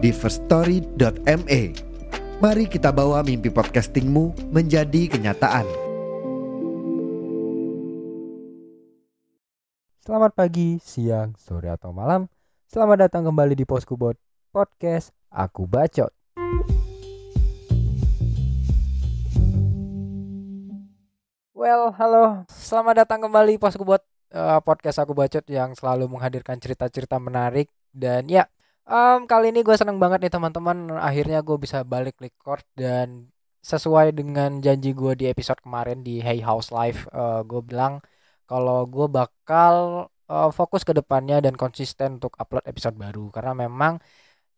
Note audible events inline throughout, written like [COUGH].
di firststory.me. Mari kita bawa mimpi podcastingmu menjadi kenyataan. Selamat pagi, siang, sore atau malam. Selamat datang kembali di Poskubot Podcast Aku Bacot. Well, halo. Selamat datang kembali Poskubot uh, Podcast Aku Bacot yang selalu menghadirkan cerita-cerita menarik dan ya, um, kali ini gue seneng banget nih teman-teman. Akhirnya gue bisa balik record dan sesuai dengan janji gue di episode kemarin di Hey House Live, uh, gue bilang kalau gue bakal uh, fokus ke depannya dan konsisten untuk upload episode baru karena memang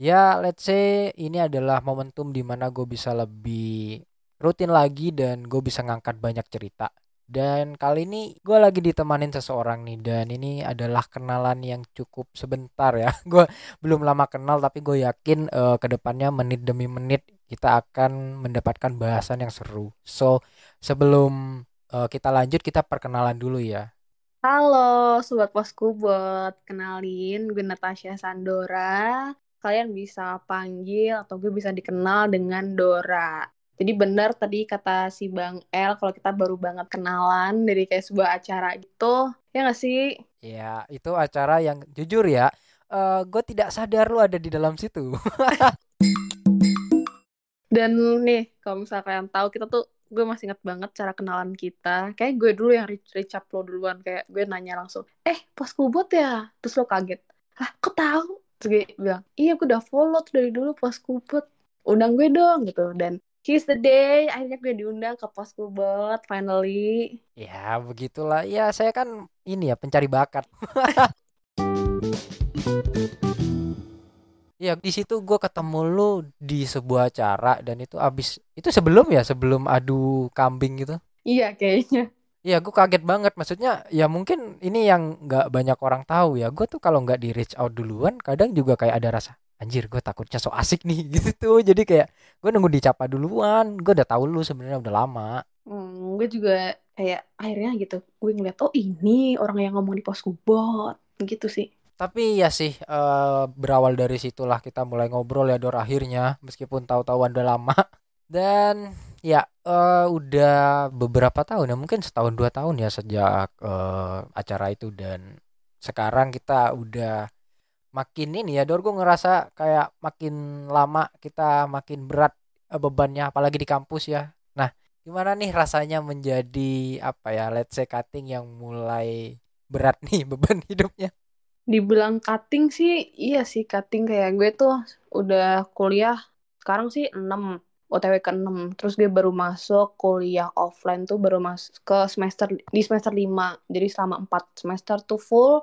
ya let's say ini adalah momentum di mana gue bisa lebih rutin lagi dan gue bisa ngangkat banyak cerita dan kali ini gue lagi ditemanin seseorang nih dan ini adalah kenalan yang cukup sebentar ya [LAUGHS] gue belum lama kenal tapi gue yakin uh, ke depannya menit demi menit kita akan mendapatkan bahasan yang seru so sebelum uh, kita lanjut kita perkenalan dulu ya Halo Sobat Poskubot, kenalin gue Natasha Sandora. Kalian bisa panggil atau gue bisa dikenal dengan Dora. Jadi benar tadi kata si Bang El kalau kita baru banget kenalan dari kayak sebuah acara gitu. Ya gak sih? ya itu acara yang jujur ya uh, gue tidak sadar lu ada di dalam situ [LAUGHS] Dan nih, kalau misalnya kalian tahu kita tuh gue masih ingat banget cara kenalan kita. Kayak gue dulu yang reach, up lo duluan. Kayak gue nanya langsung, eh Poskubot ya? Terus lo kaget. Hah, kok tahu? Terus gue bilang, iya gue udah follow tuh dari dulu Poskubot. Undang gue dong gitu. Dan here's the day, akhirnya gue diundang ke Poskubot finally. ya begitulah. Ya saya kan ini ya pencari bakat. [LAUGHS] Ya di situ gue ketemu lu di sebuah acara dan itu abis itu sebelum ya? Sebelum adu kambing gitu Iya kayaknya. ya gue kaget banget. Maksudnya ya mungkin ini yang nggak banyak orang tahu ya. Gue tuh kalau nggak di reach out duluan kadang juga kayak ada rasa anjir gue takutnya so asik nih [LAUGHS] gitu jadi kayak gue nunggu dicapa duluan gue udah tahu lu sebenarnya udah lama Hmm, gue juga kayak akhirnya gitu. Gue ngeliat, oh ini orang yang ngomong di Poskubot. Gitu sih. tapi ya sih eh, berawal dari situlah kita mulai ngobrol ya Dor akhirnya meskipun tahu-tahu udah lama [LAUGHS] dan ya eh, udah beberapa tahun ya mungkin setahun dua tahun ya sejak eh, acara itu dan sekarang kita udah makin ini ya Dor gue ngerasa kayak makin lama kita makin berat eh, bebannya apalagi di kampus ya nah gimana nih rasanya menjadi apa ya let's say cutting yang mulai berat nih [LAUGHS] beban hidupnya Dibilang cutting sih, iya sih cutting kayak gue tuh udah kuliah sekarang sih 6, OTW ke 6. Terus gue baru masuk kuliah offline tuh baru masuk ke semester di semester 5. Jadi selama 4 semester tuh full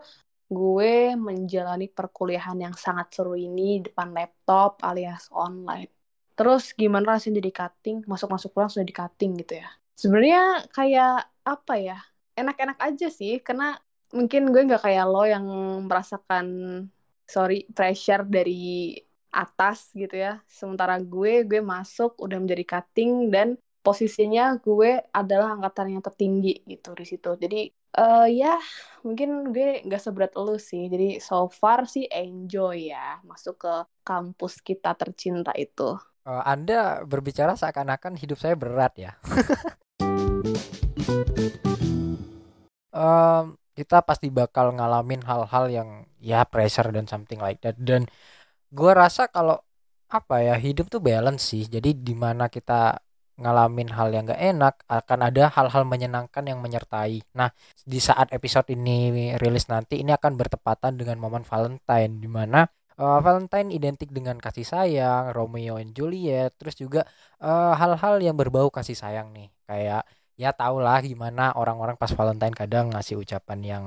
gue menjalani perkuliahan yang sangat seru ini depan laptop alias online. Terus gimana rasanya jadi cutting? Masuk-masuk pulang sudah di cutting gitu ya. Sebenarnya kayak apa ya? Enak-enak aja sih karena mungkin gue nggak kayak lo yang merasakan sorry pressure dari atas gitu ya sementara gue gue masuk udah menjadi cutting dan posisinya gue adalah angkatan yang tertinggi gitu di situ jadi eh ya mungkin gue nggak seberat lo sih jadi so far sih enjoy ya masuk ke kampus kita tercinta itu Eh, Anda berbicara seakan-akan hidup saya berat ya. [LAUGHS] Em, kita pasti bakal ngalamin hal-hal yang ya pressure dan something like that. Dan gua rasa kalau apa ya hidup tuh balance sih. Jadi di mana kita ngalamin hal yang gak enak akan ada hal-hal menyenangkan yang menyertai. Nah di saat episode ini rilis nanti ini akan bertepatan dengan momen Valentine di mana eh, Valentine identik dengan kasih sayang, Romeo and Juliet, terus juga eh, hal-hal yang berbau kasih sayang nih, kayak ya tau lah gimana orang-orang pas Valentine kadang ngasih ucapan yang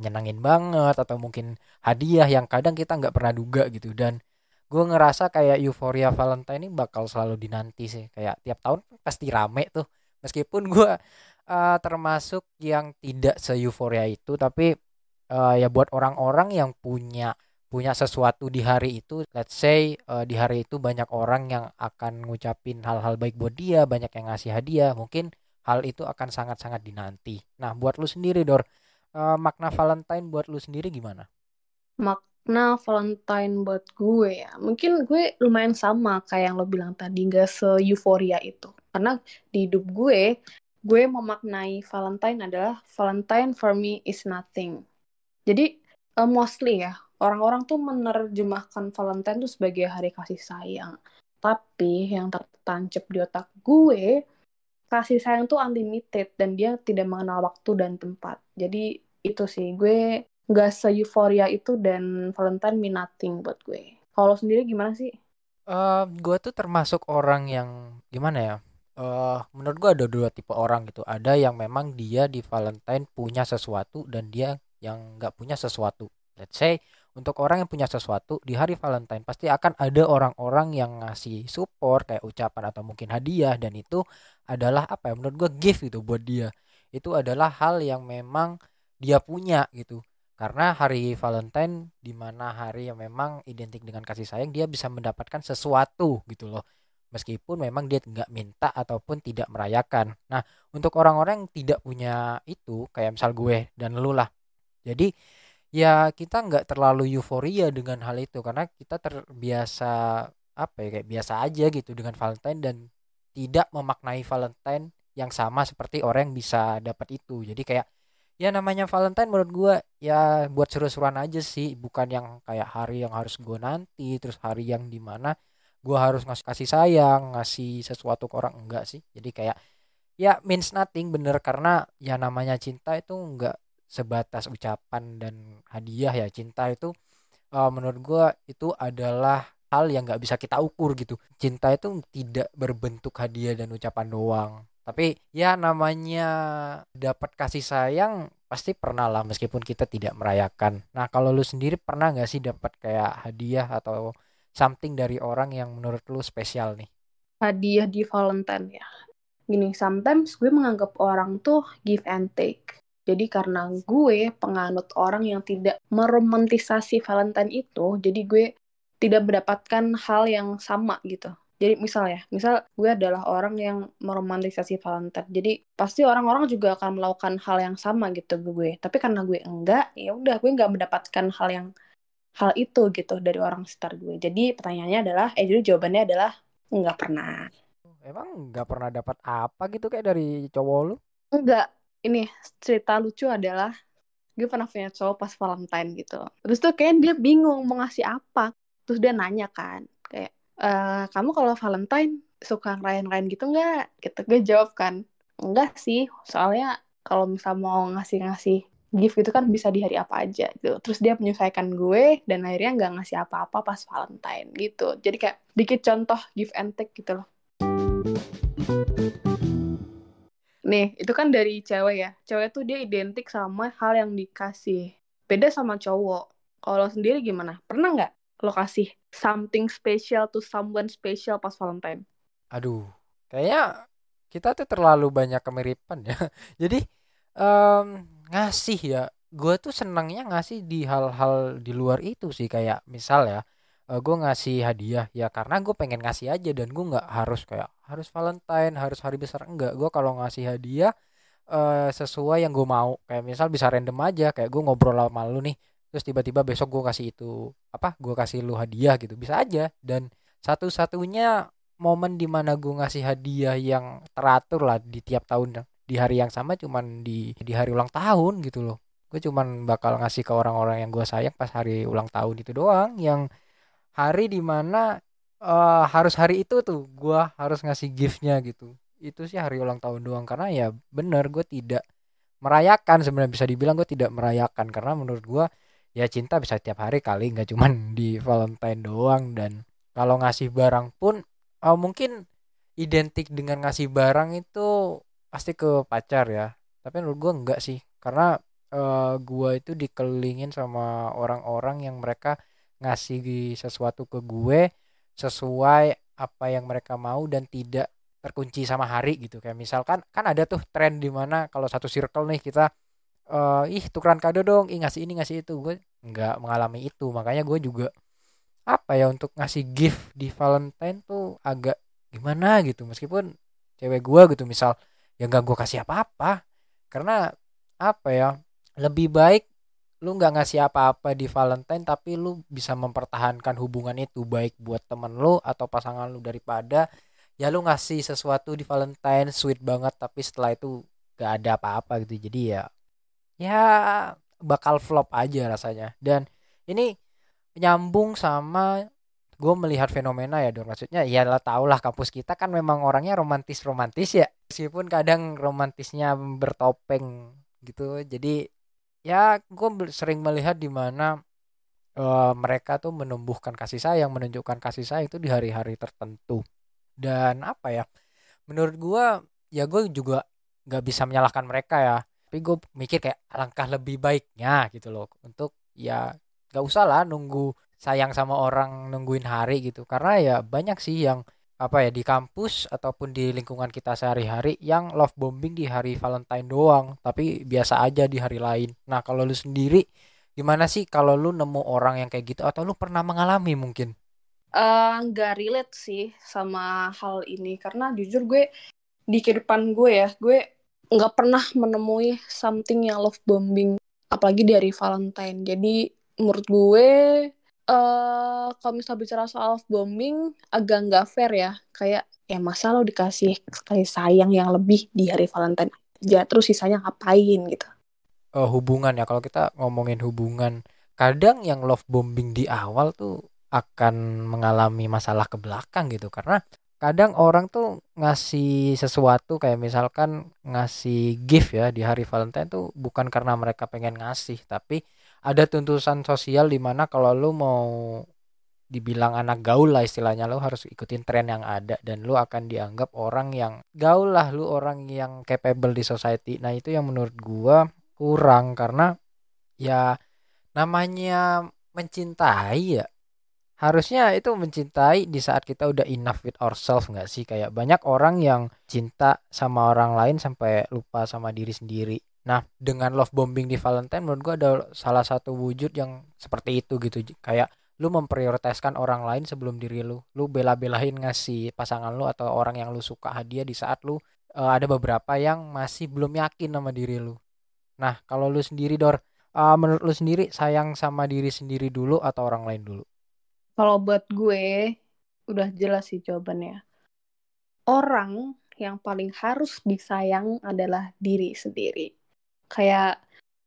nyenangin banget atau mungkin hadiah yang kadang kita nggak pernah duga gitu dan gue ngerasa kayak euforia Valentine ini bakal selalu dinanti sih. Kayak tiap tahun pasti rame tuh. Meskipun gue uh, termasuk yang tidak se euforia itu tapi uh, ya buat orang-orang yang punya punya sesuatu di hari itu let's say uh, di hari itu banyak orang yang akan ngucapin hal-hal baik buat dia banyak yang ngasih hadiah mungkin hal itu akan sangat-sangat dinanti. Nah buat lu sendiri Dor uh, makna Valentine buat lu sendiri gimana makna Valentine buat gue ya mungkin gue lumayan sama kayak yang lo bilang tadi gak se euforia itu karena di hidup gue gue memaknai Valentine adalah Valentine for me is nothing jadi uh, mostly ya orang-orang tuh menerjemahkan Valentine tuh sebagai hari kasih sayang. Tapi yang tertancap di otak gue, kasih sayang tuh unlimited dan dia tidak mengenal waktu dan tempat. Jadi itu sih gue nggak se euforia itu dan Valentine mean nothing buat gue. Kalau sendiri gimana sih? Uh, gue tuh termasuk orang yang gimana ya? Uh, menurut gue ada dua tipe orang gitu. Ada yang memang dia di Valentine punya sesuatu dan dia yang nggak punya sesuatu. Let's say untuk orang yang punya sesuatu di hari Valentine pasti akan ada orang-orang yang ngasih support kayak ucapan atau mungkin hadiah dan itu adalah apa ya menurut gue gift gitu buat dia. Itu adalah hal yang memang dia punya gitu. Karena hari Valentine di mana hari yang memang identik dengan kasih sayang dia bisa mendapatkan sesuatu gitu loh meskipun memang dia nggak minta ataupun tidak merayakan. Nah, untuk orang-orang yang tidak punya itu, kayak misal gue dan lu lah, jadi ya kita nggak terlalu euforia dengan hal itu karena kita terbiasa apa ya kayak biasa aja gitu dengan Valentine dan tidak memaknai Valentine yang sama seperti orang yang bisa dapat itu. Jadi kayak ya namanya Valentine menurut gue ya buat seru-seruan aja sih, bukan yang kayak hari yang harus gue nanti, terus hari yang di mana gue harus ngasih kasih sayang, ngasih sesuatu ke orang enggak sih. Jadi kayak ya means nothing bener. Karena ya namanya cinta itu enggak sebatas ucapan dan hadiah ya. Cinta itu uh, menurut gue itu adalah hal yang nggak bisa kita ukur gitu. Cinta itu tidak berbentuk hadiah dan ucapan doang tapi ya namanya dapat kasih sayang pasti pernah lah meskipun kita tidak merayakan. Nah kalau lu sendiri pernah nggak sih dapat kayak hadiah atau something dari orang yang menurut lu spesial nih? Hadiah di Valentine ya. Gini sometimes gue menganggap orang tuh give and take. Jadi karena gue penganut orang yang tidak meromantisasi Valentine itu, jadi gue tidak mendapatkan hal yang sama gitu. Jadi misal ya, misal gue adalah orang yang meromantisasi Valentine. Jadi pasti orang-orang juga akan melakukan hal yang sama gitu ke gue. Tapi karena gue enggak, ya udah gue enggak mendapatkan hal yang hal itu gitu dari orang sekitar gue. Jadi pertanyaannya adalah, eh jadi jawabannya adalah enggak pernah. Emang enggak pernah dapat apa gitu kayak dari cowok lu? Enggak, ini cerita lucu adalah gue pernah punya cowok pas Valentine gitu. Terus tuh kayak dia bingung mau ngasih apa. Terus dia nanya kan, kayak, e, kamu kalau Valentine suka ngerayain-ngerayain gitu nggak? Gitu gue jawab kan, enggak sih. Soalnya kalau misal mau ngasih-ngasih gift gitu kan bisa di hari apa aja gitu. Terus dia menyesuaikan gue dan akhirnya nggak ngasih apa-apa pas Valentine gitu. Jadi kayak dikit contoh gift and take gitu loh. Nih, itu kan dari cewek ya. Cewek tuh dia identik sama hal yang dikasih. Beda sama cowok. Kalau sendiri gimana? Pernah nggak lo kasih something special to someone special pas Valentine? Aduh, kayaknya kita tuh terlalu banyak kemiripan ya. [LAUGHS] Jadi um, ngasih ya, gue tuh senangnya ngasih di hal-hal di luar itu sih kayak misal ya, uh, gue ngasih hadiah ya karena gue pengen ngasih aja dan gue nggak harus kayak harus Valentine harus hari besar enggak gue kalau ngasih hadiah uh, sesuai yang gue mau kayak misal bisa random aja kayak gue ngobrol sama lu nih terus tiba-tiba besok gue kasih itu apa gue kasih lu hadiah gitu. Bisa aja. Dan satu-satunya momen di mana gue ngasih hadiah yang teratur lah di tiap tahun di hari yang sama cuman di di hari ulang tahun gitu loh. Gue cuman bakal ngasih ke orang-orang yang gue sayang pas hari ulang tahun itu doang. Yang hari di mana uh, harus hari itu tuh gue harus ngasih giftnya gitu. Itu sih hari ulang tahun doang. Karena ya bener gue tidak merayakan. Sebenarnya bisa dibilang gue tidak merayakan. Karena menurut gue ya cinta bisa tiap hari kali nggak cuman [LAUGHS] di Valentine doang. Dan kalau ngasih barang pun uh, mungkin identik dengan ngasih barang itu pasti ke pacar ya. Tapi menurut gue enggak sih karena uh, gue itu dikelilingin sama orang-orang yang mereka ngasih sesuatu ke gue sesuai apa yang mereka mau dan tidak terkunci sama hari gitu. Kayak misalkan kan ada tuh tren di mana kalau satu circle nih kita uh, ih tukeran kado dong ih ngasih ini ngasih itu. Gue nggak mengalami itu. Makanya gue juga apa ya untuk ngasih gift di Valentine tuh agak gimana gitu. Meskipun cewek gue gitu misal ya nggak gue kasih apa-apa. Karena apa ya lebih baik lu nggak ngasih apa-apa di Valentine tapi lu bisa mempertahankan hubungan itu. Baik buat temen lu atau pasangan lu daripada ya lu ngasih sesuatu di Valentine sweet banget tapi setelah itu gak ada apa-apa gitu. Jadi ya ya bakal flop aja rasanya. Dan ini nyambung sama gue melihat fenomena ya dong maksudnya ya lah tau lah kampus kita kan memang orangnya romantis romantis ya. Meskipun kadang romantisnya bertopeng gitu. Jadi ya gue sering melihat di mana uh, mereka tuh menumbuhkan kasih sayang menunjukkan kasih sayang itu di hari-hari tertentu. Dan apa ya menurut gue ya gue juga nggak bisa menyalahkan mereka ya tapi gue mikir kayak alangkah lebih baiknya gitu loh. Untuk ya nggak usah lah nunggu sayang sama orang nungguin hari gitu. Karena ya banyak sih yang apa ya di kampus ataupun di lingkungan kita sehari-hari yang love bombing di hari Valentine doang tapi biasa aja di hari lain. Nah kalau lu sendiri gimana sih kalau lu nemu orang yang kayak gitu atau lu pernah mengalami mungkin? Eh, nggak uh, relate sih sama hal ini. Karena jujur gue di kehidupan gue ya gue nggak pernah menemui something yang love bombing apalagi dari Valentine. Jadi menurut gue uh, kalau misal bicara soal love bombing agak nggak fair ya. Kayak ya masa lo dikasih kasih sayang yang lebih di hari Valentine aja? Terus sisanya ngapain gitu? Uh, hubungan ya. Kalau kita ngomongin hubungan kadang yang love bombing di awal tuh akan mengalami masalah ke belakang gitu. Karena kadang orang tuh ngasih sesuatu kayak misalkan ngasih gift ya di hari Valentine tuh bukan karena mereka pengen ngasih tapi ada tuntutan sosial di mana kalau lu mau dibilang anak gaul lah istilahnya lu harus ikutin tren yang ada dan lu akan dianggap orang yang gaul lah lu orang yang capable di society. Nah itu yang menurut gua kurang karena ya namanya mencintai ya harusnya itu mencintai di saat kita udah enough with ourselves nggak sih? Kayak banyak orang yang cinta sama orang lain sampai lupa sama diri sendiri. Nah dengan love bombing di Valentine menurut gua ada salah satu wujud yang seperti itu gitu. Kayak lu memprioritaskan orang lain sebelum diri lu. Lu bela-belain ngasih pasangan lu atau orang yang lu suka hadiah di saat lu uh, ada beberapa yang masih belum yakin sama diri lu. Nah kalau lu sendiri dor uh, menurut lu sendiri sayang sama diri sendiri dulu atau orang lain dulu kalau buat gue, udah jelas sih jawabannya. Orang yang paling harus disayang adalah diri sendiri. Kayak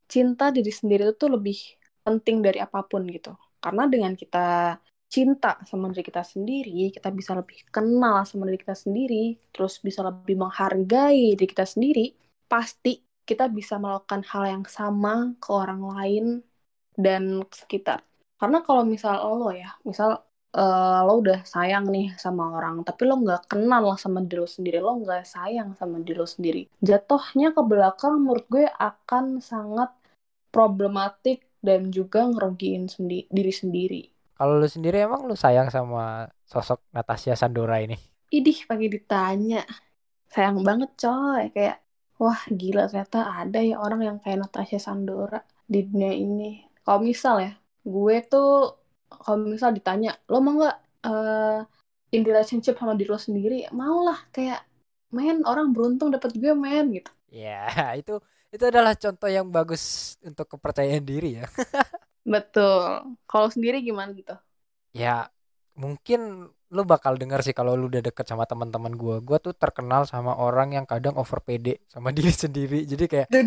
cinta diri sendiri itu lebih penting dari apa pun gitu. Karena dengan kita cinta sama diri kita sendiri, kita bisa lebih kenal sama diri kita sendiri, terus bisa lebih menghargai diri kita sendiri, pasti kita bisa melakukan hal yang sama ke orang lain dan sekitar karena kalau misal lo ya misal uh, lo udah sayang nih sama orang tapi lo nggak kenal lah sama diri lo sendiri lo nggak sayang sama diri lo sendiri jatuhnya ke belakang menurut gue akan sangat problematik dan juga ngerugiin sendi diri sendiri. Kalau lo sendiri emang lo sayang sama sosok Natasha Sandora ini? Idih pagi ditanya. Sayang banget coy. Kayak wah gila ternyata ada ya orang yang kayak Natasha Sandora di dunia ini. Kalau misal ya gue tuh kalau misal ditanya lo mau nggak uh, in relationship sama diri lo sendiri? Mau lah kayak men orang beruntung dapat gue men gitu. Ya [LAUGHS] itu itu adalah contoh yang bagus untuk kepercayaan diri ya. [LAUGHS] Betul. Kalau sendiri gimana gitu? Ya mungkin lu bakal dengar sih kalau lu udah deket sama teman-teman gue gue tuh terkenal sama orang yang kadang over pede sama [LAUGHS] diri sendiri. Jadi kayak iya,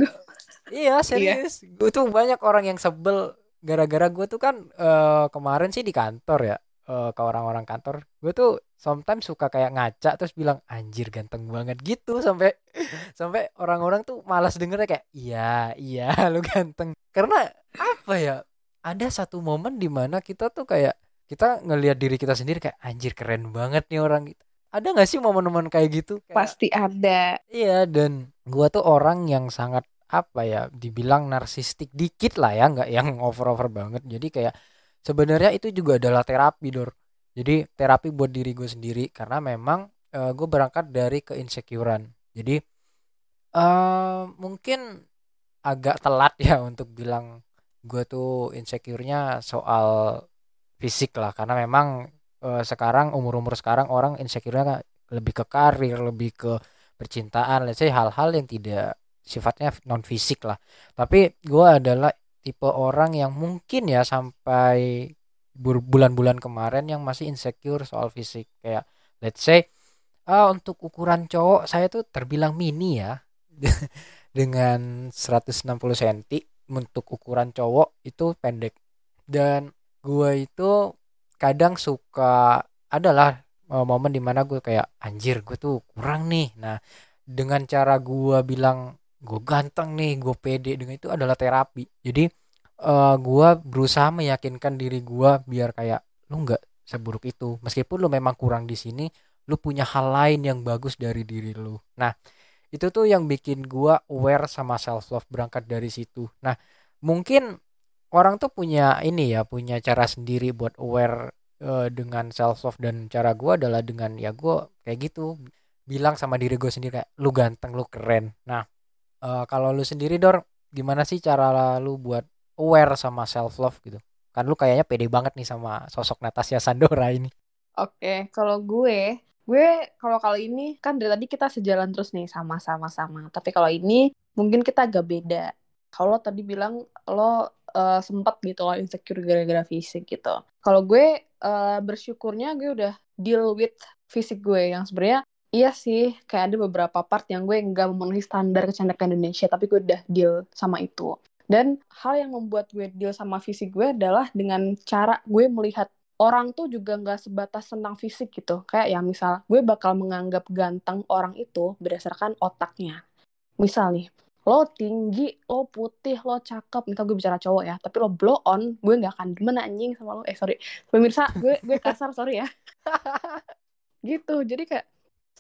iya. serius. Iya. gue tuh banyak orang yang sebel gara-gara gue tuh kan uh, kemarin sih di kantor ya uh, ke orang-orang kantor gue tuh sometimes suka kayak ngaca terus bilang anjir ganteng banget gitu sampai sampai orang-orang tuh malas dengernya kayak iya iya [LAUGHS] lu ganteng. Karena apa ya ada satu momen di mana kita tuh kayak kita ngelihat diri kita sendiri kayak anjir keren banget nih orang gitu. Ada gak sih momen-momen kayak gitu? Kayak, pasti ada. Iya dan gua tuh orang yang sangat apa ya dibilang narsistik dikit lah ya nggak yang over over banget. Jadi kayak sebenarnya itu juga adalah terapi dor. Jadi terapi buat diri gue sendiri karena memang uh, gue berangkat dari keinsecurean. Jadi uh, mungkin agak telat ya [LAUGHS] untuk bilang gue tuh insecure-nya soal fisik lah. Karena memang uh, sekarang umur-umur sekarang orang insecure-nya lebih ke karir, lebih ke percintaan, let's say hal-hal yang tidak sifatnya non fisik lah. Tapi gue adalah tipe orang yang mungkin ya sampai bulan-bulan kemarin yang masih insecure soal fisik. Kayak let's say uh, untuk ukuran cowok saya tuh terbilang mini ya. [LAUGHS] Dengan 160 cm untuk ukuran cowok itu pendek. Dan gue itu kadang suka adalah uh, momen di mana gue kayak anjir gue tuh kurang nih. Nah dengan cara gue bilang gue ganteng nih gue pede dengan itu adalah terapi. Jadi uh, gue berusaha meyakinkan diri gue biar kayak lu nggak seburuk itu. Meskipun lu memang kurang di sini lu punya hal lain yang bagus dari diri lu. Nah itu tuh yang bikin gue aware sama self love berangkat dari situ. Nah mungkin orang tuh punya ini ya punya cara sendiri buat aware uh, dengan self love dan cara gue adalah dengan ya gue kayak gitu bilang sama diri gue sendiri kayak lu ganteng lu keren. Nah uh, kalau lu sendiri dor gimana sih cara lu buat aware sama self love gitu? Kan lu kayaknya pede banget nih sama sosok Natasha Sandora ini. Oke okay, kalau gue gue kalau kali ini kan dari tadi kita sejalan terus nih sama-sama sama tapi kalau ini mungkin kita agak beda. Kalau tadi bilang lo uh, sempat gitu loh insecure gara-gara fisik gitu. Kalau gue uh, bersyukurnya gue udah deal with fisik gue yang sebenarnya iya sih kayak ada beberapa part yang gue nggak memenuhi standar kecantikan Indonesia tapi gue udah deal sama itu dan hal yang membuat gue deal sama fisik gue adalah dengan cara gue melihat orang tuh juga nggak sebatas tentang fisik gitu. Kayak ya misal gue bakal menganggap ganteng orang itu berdasarkan otaknya. Misal nih, lo tinggi, lo putih, lo cakep, misal gue bicara cowok ya, tapi lo blow on, gue nggak akan demen anjing sama lo. Eh sorry, pemirsa, gue gue kasar sorry ya. [LAUGHS] gitu, jadi kayak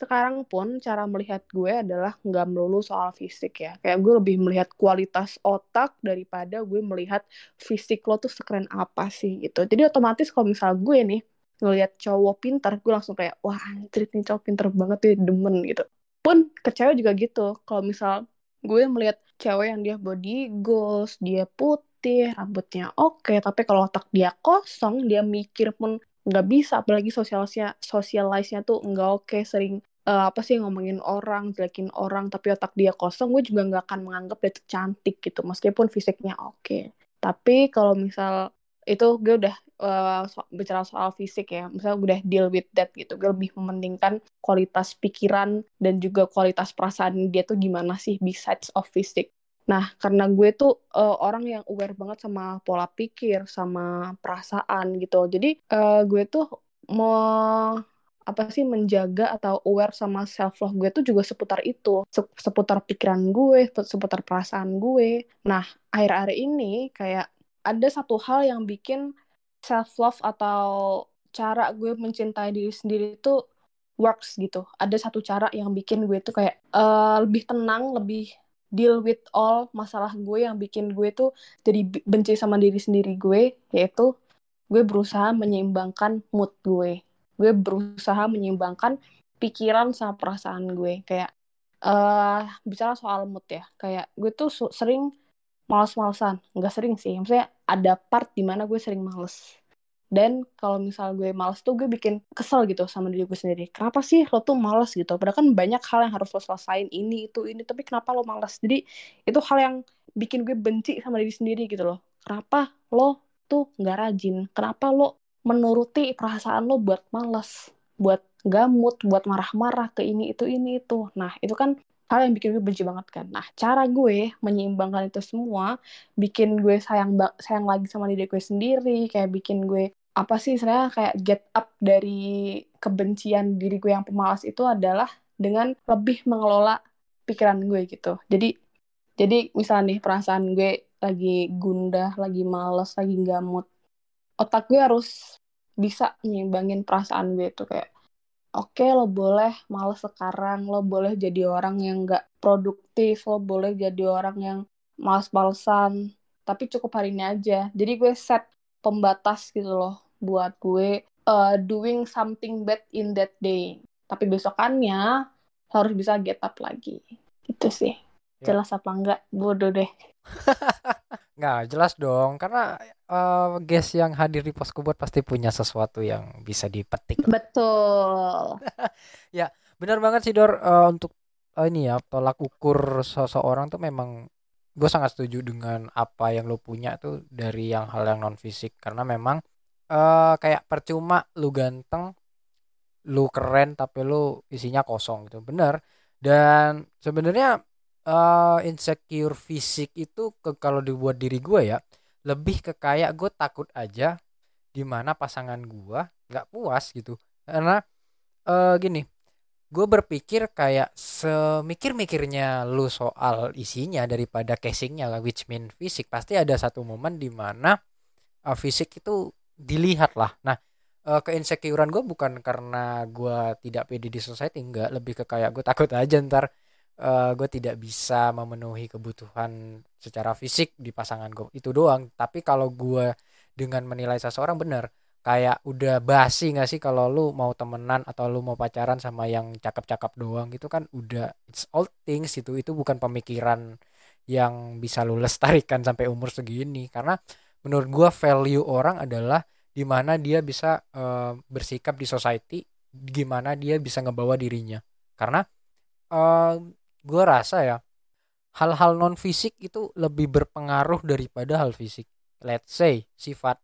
sekarang pun cara melihat gue adalah nggak melulu soal fisik ya. Kayak gue lebih melihat kualitas otak daripada gue melihat fisik lo tuh sekeren apa sih gitu. Jadi otomatis kalau misal gue nih ngelihat cowok pintar, gue langsung kayak wah anjir nih cowok pintar banget tuh demen gitu. Pun ke cewek juga gitu. Kalau misal gue melihat cewek yang dia body goals, dia putih, rambutnya oke, okay, tapi kalau otak dia kosong, dia mikir pun nggak bisa apalagi sosialisnya sosialisnya tuh nggak oke sering uh, apa sih ngomongin orang jelekin orang tapi otak dia kosong gue juga nggak akan menganggap dia cantik gitu meskipun fisiknya oke. Tapi kalau misal itu gue udah uh, so bicara soal fisik ya misalnya gue udah deal with that gitu gue lebih mementingkan kualitas pikiran dan juga kualitas perasaan dia tuh gimana sih besides of fisik Nah, karena gue tuh uh, orang yang aware banget sama pola pikir, sama perasaan gitu. Jadi uh, gue tuh mau apa sih menjaga atau aware sama self love gue tuh juga seputar itu, seputar pikiran gue, seputar perasaan gue. Nah, akhir-akhir ini kayak ada satu hal yang bikin self love atau cara gue mencintai diri sendiri itu works gitu. Ada satu cara yang bikin gue tuh kayak uh, lebih tenang, lebih deal with all masalah gue yang bikin gue tuh jadi benci sama diri sendiri gue yaitu gue berusaha menyeimbangkan mood gue. Gue berusaha menyeimbangkan pikiran sama perasaan gue. Kayak uh, bicara soal mood ya kayak gue tuh sering males-malesan. Nggak sering sih maksudnya ada part di mana gue sering males dan kalau misal gue males tuh gue bikin kesel gitu sama diri gue sendiri. Kenapa sih lo tuh males gitu? Padahal kan banyak hal yang harus lo selesain ini itu ini. Tapi kenapa lo males? Jadi itu hal yang bikin gue benci sama diri sendiri gitu loh. Kenapa lo tuh nggak rajin? Kenapa lo menuruti perasaan lo buat males? Buat gamut buat marah-marah ke ini itu ini itu. Nah itu kan hal yang bikin gue benci banget kan. Nah, cara gue menyeimbangkan itu semua, bikin gue sayang sayang lagi sama diri gue sendiri, kayak bikin gue apa sih sebenarnya kayak get up dari kebencian diri gue yang pemalas itu adalah dengan lebih mengelola pikiran gue gitu. Jadi jadi misalnya nih perasaan gue lagi gundah, lagi males, lagi nggak mood. Otak gue harus bisa nyimbangin perasaan gue itu kayak oke okay, lo boleh males sekarang, lo boleh jadi orang yang nggak produktif, lo boleh jadi orang yang males-malesan, tapi cukup hari ini aja. Jadi gue set pembatas gitu loh buat gue uh, doing something bad in that day. Tapi besokannya harus bisa get up lagi. Gitu sih. Ya. jelas apa enggak? Bodoh deh. [LAUGHS] Nggak jelas dong. Karena uh, guest yang hadir di posku buat pasti punya sesuatu yang bisa dipetik. [LAUGHS] Betul. [LAUGHS] Ya benar banget sih Dor. Uh, untuk uh, ini ya tolak ukur seseorang tuh memang gue sangat setuju dengan apa yang lo punya tuh dari yang hal yang non fisik. Karena memang uh, kayak percuma lu ganteng lu keren tapi lu isinya kosong gitu. Bener. Dan sebenarnya uh, insecure fisik itu ke kalau dibuat diri gue ya lebih ke kayak gue takut aja di mana pasangan gue nggak puas gitu. Karena uh, gini gue berpikir kayak semikir-mikirnya lu soal isinya daripada casingnya which mean fisik pasti ada satu momen di mana uh, fisik itu dilihat lah nah uh, keinsecurean gue bukan karena gue tidak pede di society enggak. Lebih ke kayak gue takut aja ntar uh, gue tidak bisa memenuhi kebutuhan secara fisik di pasangan gue itu doang. Tapi kalau gue dengan menilai seseorang bener kayak udah basi gak sih kalau lu mau temenan atau lu mau pacaran sama yang cakep-cakep doang gitu kan udah it's all things itu itu bukan pemikiran yang bisa lu lestarikan sampai umur segini. Karena menurut gue value orang adalah di mana dia bisa uh, bersikap di society gimana dia bisa ngebawa dirinya. Karena uh, gue rasa ya hal-hal non fisik itu lebih berpengaruh daripada hal fisik. Let's say sifat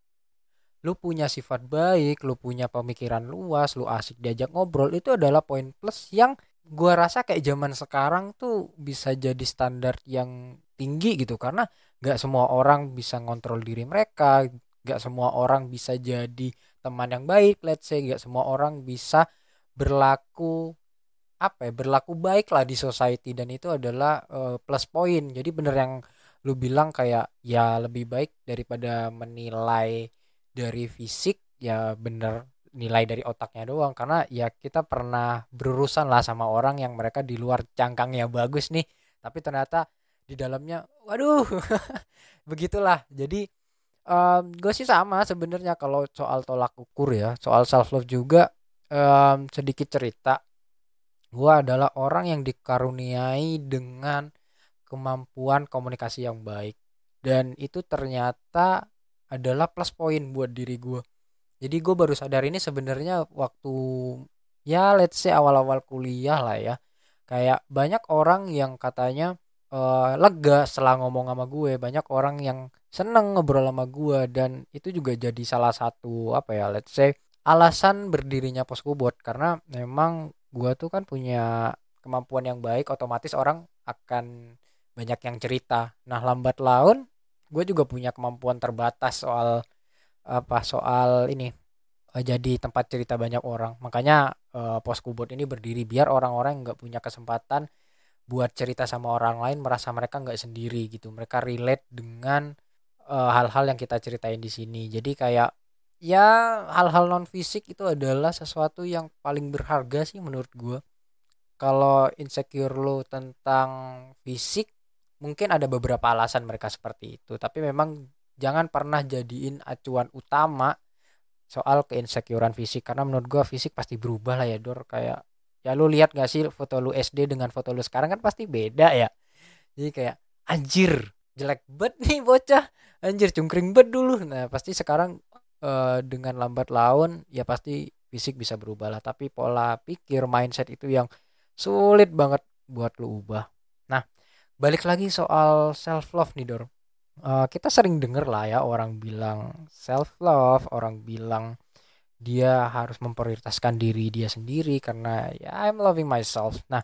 lu punya sifat baik lu punya pemikiran luas lu asik diajak ngobrol itu adalah poin plus yang gue rasa kayak zaman sekarang tuh bisa jadi standar yang tinggi gitu. Karena gak semua orang bisa ngontrol diri mereka gak semua orang bisa jadi teman yang baik let's say. Gak semua orang bisa berlaku apa ya berlaku baik lah di society. Dan itu adalah uh, plus point. Jadi bener yang lu bilang kayak ya lebih baik daripada menilai dari fisik ya bener nilai dari otaknya doang. Karena ya kita pernah berurusan lah sama orang yang mereka di luar cangkangnya bagus nih. Tapi ternyata di dalamnya waduh. [LAUGHS] Begitulah. Jadi um, gue sih sama sebenarnya kalau soal tolak ukur ya soal self love juga um, sedikit cerita. Gue adalah orang yang dikaruniai dengan kemampuan komunikasi yang baik. Dan itu ternyata adalah plus poin buat diri gue jadi gue baru sadar ini sebenarnya waktu ya let's say awal-awal kuliah lah ya. Kayak banyak orang yang katanya uh, lega setelah ngomong sama gue. Banyak orang yang seneng ngobrol sama gue dan itu juga jadi salah satu apa ya let's say alasan berdirinya poskubot karena memang gua tuh kan punya kemampuan yang baik otomatis orang akan banyak yang cerita. Nah lambat laun gue juga punya kemampuan terbatas soal apa soal ini eh, jadi tempat cerita banyak orang. Makanya uh, pos kubot ini berdiri biar orang-orang nggak punya kesempatan buat cerita sama orang lain merasa mereka nggak sendiri gitu. Mereka relate dengan eh, hal-hal uh, yang kita ceritain di sini. Jadi kayak ya hal-hal non fisik itu adalah sesuatu yang paling berharga sih menurut gue kalau insecure lo tentang fisik mungkin ada beberapa alasan mereka seperti itu. Tapi memang jangan pernah jadiin acuan utama soal keinsecurean fisik. Karena menurut gue fisik pasti berubah lah ya dor. Kayak ya lu lihat gak sih foto lu SD dengan foto lu sekarang kan pasti beda ya. Jadi kayak anjir jelek bet nih bocah. Anjir cungkring bet dulu. Nah pasti sekarang uh, dengan lambat laun ya pasti fisik bisa berubah lah. Tapi pola pikir mindset itu yang sulit banget buat lu ubah. Nah balik lagi soal self love nih Dor. Uh, kita sering denger lah ya orang bilang self love orang bilang dia harus memprioritaskan diri dia sendiri karena ya I'm loving myself. Nah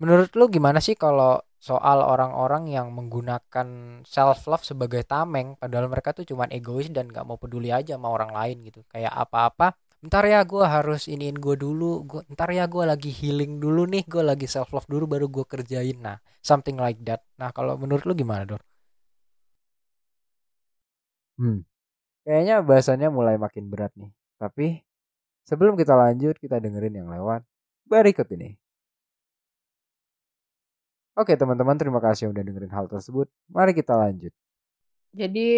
menurut lu gimana sih kalau soal orang-orang yang menggunakan self love sebagai tameng padahal mereka tuh cuman egois dan gak mau peduli aja sama orang lain gitu? Kayak apa-apa ntar ya gue harus iniin gue dulu gua, ntar ya gue lagi healing dulu nih gue lagi self love dulu baru gue kerjain. Nah something like that. Nah kalau menurut lu gimana dor? Hmm. Kayaknya bahasannya mulai makin berat nih tapi sebelum kita lanjut kita dengerin yang lewat berikut ini Oke teman-teman terima kasih udah dengerin hal tersebut. Mari kita lanjut. Jadi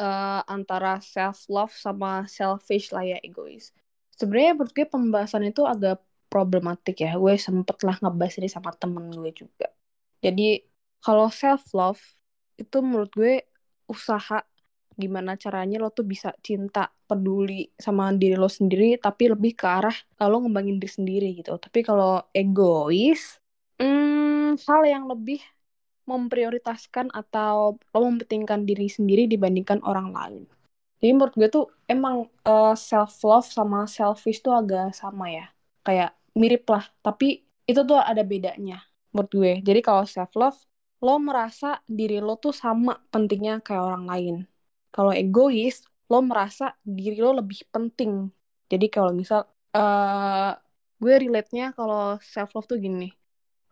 uh, antara self love sama selfish lah ya egois. Sebenarnya menurut gue pembahasan itu agak problematik ya. Gue sempet lah ngebahas ini sama temen gue juga. Jadi kalau self love itu menurut gue usaha gimana caranya lo tuh bisa cinta peduli sama diri lo sendiri tapi lebih ke arah kalau ngembangin diri sendiri gitu. Tapi kalau egois hmm, hal yang lebih memprioritaskan atau lo mempentingkan diri sendiri dibandingkan orang lain. Jadi menurut gue tuh emang uh, eh, self love sama selfish tuh agak sama ya. Kayak mirip lah tapi itu tuh ada bedanya menurut gue. Jadi kalau self love lo merasa diri lo tuh sama pentingnya kayak orang lain kalau egois lo merasa diri lo lebih penting. Jadi kalau misal uh, gue relate-nya kalau self love tuh gini.